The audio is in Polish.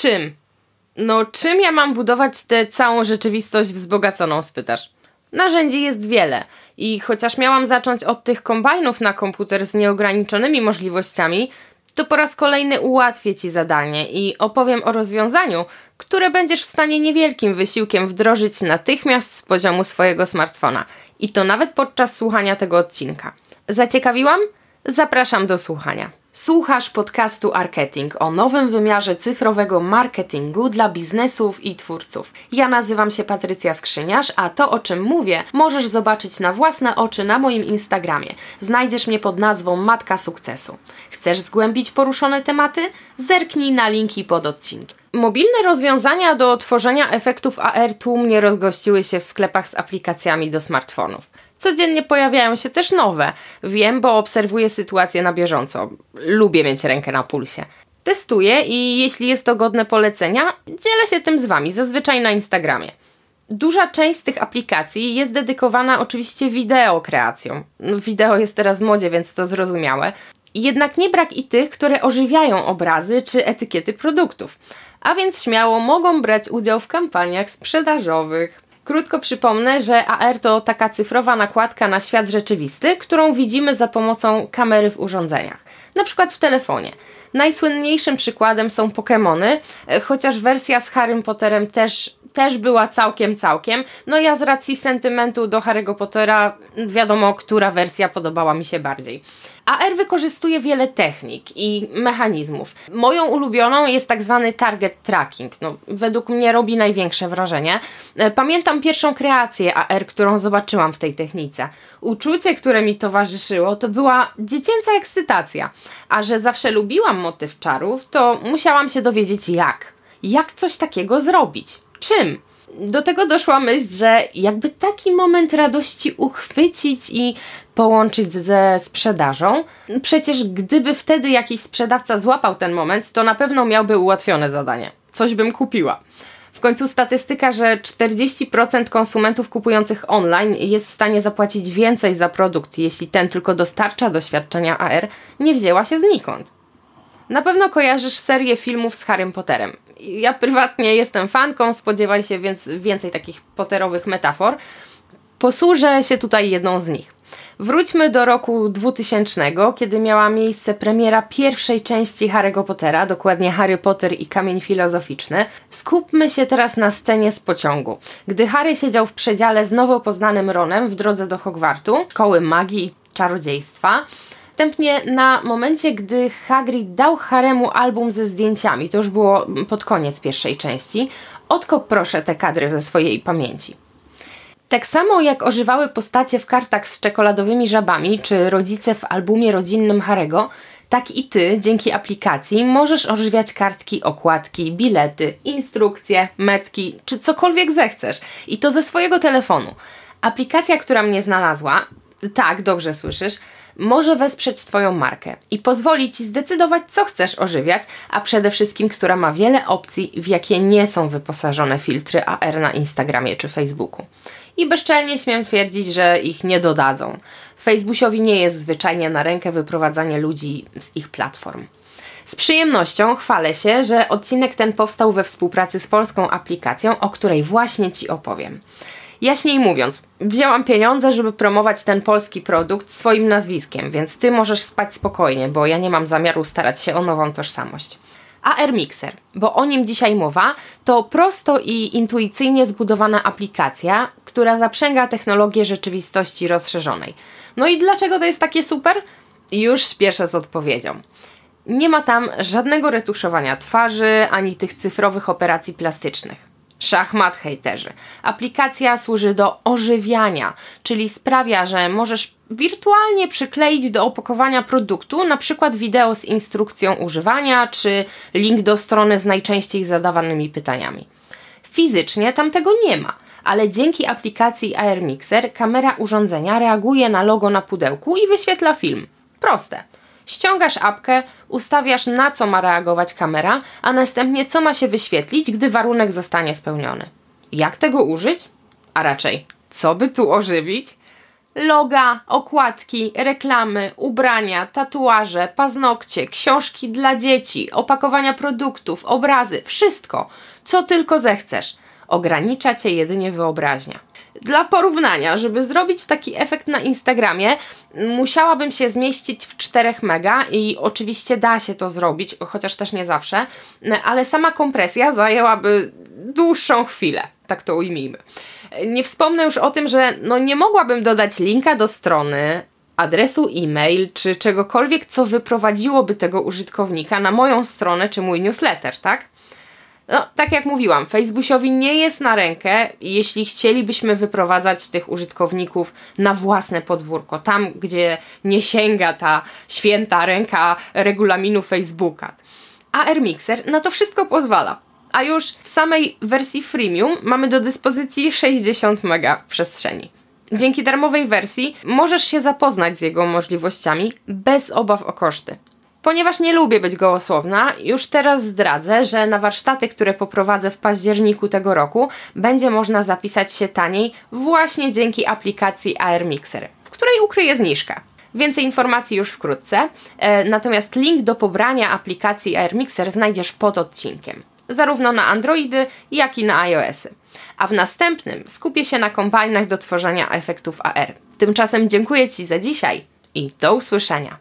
Czym? No, czym ja mam budować tę całą rzeczywistość wzbogaconą, spytasz? Narzędzi jest wiele i chociaż miałam zacząć od tych kombajnów na komputer z nieograniczonymi możliwościami, to po raz kolejny ułatwię Ci zadanie i opowiem o rozwiązaniu, które będziesz w stanie niewielkim wysiłkiem wdrożyć natychmiast z poziomu swojego smartfona. I to nawet podczas słuchania tego odcinka. Zaciekawiłam? Zapraszam do słuchania. Słuchasz podcastu Marketing o nowym wymiarze cyfrowego marketingu dla biznesów i twórców. Ja nazywam się Patrycja Skrzyniarz, a to o czym mówię możesz zobaczyć na własne oczy na moim Instagramie. Znajdziesz mnie pod nazwą Matka Sukcesu. Chcesz zgłębić poruszone tematy? Zerknij na linki pod odcinkiem. Mobilne rozwiązania do tworzenia efektów AR tłumnie rozgościły się w sklepach z aplikacjami do smartfonów. Codziennie pojawiają się też nowe. Wiem, bo obserwuję sytuację na bieżąco. Lubię mieć rękę na pulsie. Testuję i jeśli jest to godne polecenia, dzielę się tym z Wami, zazwyczaj na Instagramie. Duża część z tych aplikacji jest dedykowana oczywiście wideo kreacjom. Wideo jest teraz w modzie, więc to zrozumiałe. Jednak nie brak i tych, które ożywiają obrazy czy etykiety produktów. A więc śmiało mogą brać udział w kampaniach sprzedażowych. Krótko przypomnę, że AR to taka cyfrowa nakładka na świat rzeczywisty, którą widzimy za pomocą kamery w urządzeniach, na przykład w telefonie. Najsłynniejszym przykładem są Pokémony, chociaż wersja z Harrym Potterem też też była całkiem, całkiem. No ja z racji sentymentu do Harry'ego Pottera wiadomo, która wersja podobała mi się bardziej. AR wykorzystuje wiele technik i mechanizmów. Moją ulubioną jest tak zwany target tracking. No, według mnie robi największe wrażenie. E, pamiętam pierwszą kreację AR, którą zobaczyłam w tej technice. Uczucie, które mi towarzyszyło, to była dziecięca ekscytacja. A że zawsze lubiłam motyw czarów, to musiałam się dowiedzieć jak. Jak coś takiego zrobić? czym? Do tego doszła myśl, że jakby taki moment radości uchwycić i połączyć ze sprzedażą. Przecież gdyby wtedy jakiś sprzedawca złapał ten moment, to na pewno miałby ułatwione zadanie. Coś bym kupiła. W końcu statystyka, że 40% konsumentów kupujących online jest w stanie zapłacić więcej za produkt, jeśli ten tylko dostarcza doświadczenia AR, nie wzięła się znikąd. Na pewno kojarzysz serię filmów z Harrym Potterem. Ja prywatnie jestem fanką, spodziewaj się więc więcej takich Potterowych metafor. Posłużę się tutaj jedną z nich. Wróćmy do roku 2000, kiedy miała miejsce premiera pierwszej części Harry'ego Pottera, dokładnie Harry Potter i Kamień Filozoficzny. Skupmy się teraz na scenie z pociągu. Gdy Harry siedział w przedziale z nowo poznanym Ronem w drodze do Hogwartu, szkoły magii i czarodziejstwa, Następnie na momencie, gdy Hagrid dał Haremu album ze zdjęciami, to już było pod koniec pierwszej części, odkop proszę te kadry ze swojej pamięci. Tak samo jak ożywały postacie w kartach z czekoladowymi żabami, czy rodzice w albumie rodzinnym Harego, tak i ty dzięki aplikacji możesz ożywiać kartki, okładki, bilety, instrukcje, metki, czy cokolwiek zechcesz. I to ze swojego telefonu. Aplikacja, która mnie znalazła, tak, dobrze słyszysz, może wesprzeć Twoją markę i pozwoli Ci zdecydować, co chcesz ożywiać, a przede wszystkim, która ma wiele opcji, w jakie nie są wyposażone filtry AR na Instagramie czy Facebooku. I bezczelnie śmiem twierdzić, że ich nie dodadzą. Facebookowi nie jest zwyczajnie na rękę wyprowadzanie ludzi z ich platform. Z przyjemnością chwalę się, że odcinek ten powstał we współpracy z polską aplikacją, o której właśnie Ci opowiem. Jaśniej mówiąc, wzięłam pieniądze, żeby promować ten polski produkt swoim nazwiskiem, więc ty możesz spać spokojnie, bo ja nie mam zamiaru starać się o nową tożsamość. AR Mixer, bo o nim dzisiaj mowa, to prosto i intuicyjnie zbudowana aplikacja, która zaprzęga technologię rzeczywistości rozszerzonej. No i dlaczego to jest takie super? Już śpieszę z odpowiedzią. Nie ma tam żadnego retuszowania twarzy ani tych cyfrowych operacji plastycznych. Szachmat hejterzy. Aplikacja służy do ożywiania, czyli sprawia, że możesz wirtualnie przykleić do opakowania produktu na przykład wideo z instrukcją używania czy link do strony z najczęściej zadawanymi pytaniami. Fizycznie tam tego nie ma, ale dzięki aplikacji AR Mixer kamera urządzenia reaguje na logo na pudełku i wyświetla film. Proste. Ściągasz apkę, ustawiasz na co ma reagować kamera, a następnie co ma się wyświetlić, gdy warunek zostanie spełniony. Jak tego użyć? A raczej, co by tu ożywić? Loga, okładki, reklamy, ubrania, tatuaże, paznokcie, książki dla dzieci, opakowania produktów, obrazy, wszystko, co tylko zechcesz. Ogranicza cię jedynie wyobraźnia. Dla porównania, żeby zrobić taki efekt na Instagramie, musiałabym się zmieścić w 4 mega i oczywiście da się to zrobić, chociaż też nie zawsze, ale sama kompresja zajęłaby dłuższą chwilę, tak to ujmijmy. Nie wspomnę już o tym, że no nie mogłabym dodać linka do strony, adresu e-mail czy czegokolwiek, co wyprowadziłoby tego użytkownika na moją stronę czy mój newsletter, tak? No, tak jak mówiłam, Facebookowi nie jest na rękę, jeśli chcielibyśmy wyprowadzać tych użytkowników na własne podwórko, tam gdzie nie sięga ta święta ręka regulaminu Facebooka. A AirMixer na to wszystko pozwala. A już w samej wersji freemium mamy do dyspozycji 60 MB w przestrzeni. Dzięki darmowej wersji możesz się zapoznać z jego możliwościami bez obaw o koszty. Ponieważ nie lubię być gołosłowna, już teraz zdradzę, że na warsztaty, które poprowadzę w październiku tego roku, będzie można zapisać się taniej właśnie dzięki aplikacji AR Mixer, w której ukryję zniżkę. Więcej informacji już wkrótce, e, natomiast link do pobrania aplikacji AR Mixer znajdziesz pod odcinkiem, zarówno na Androidy, jak i na iOSy. A w następnym skupię się na kombajnach do tworzenia efektów AR. Tymczasem dziękuję Ci za dzisiaj i do usłyszenia.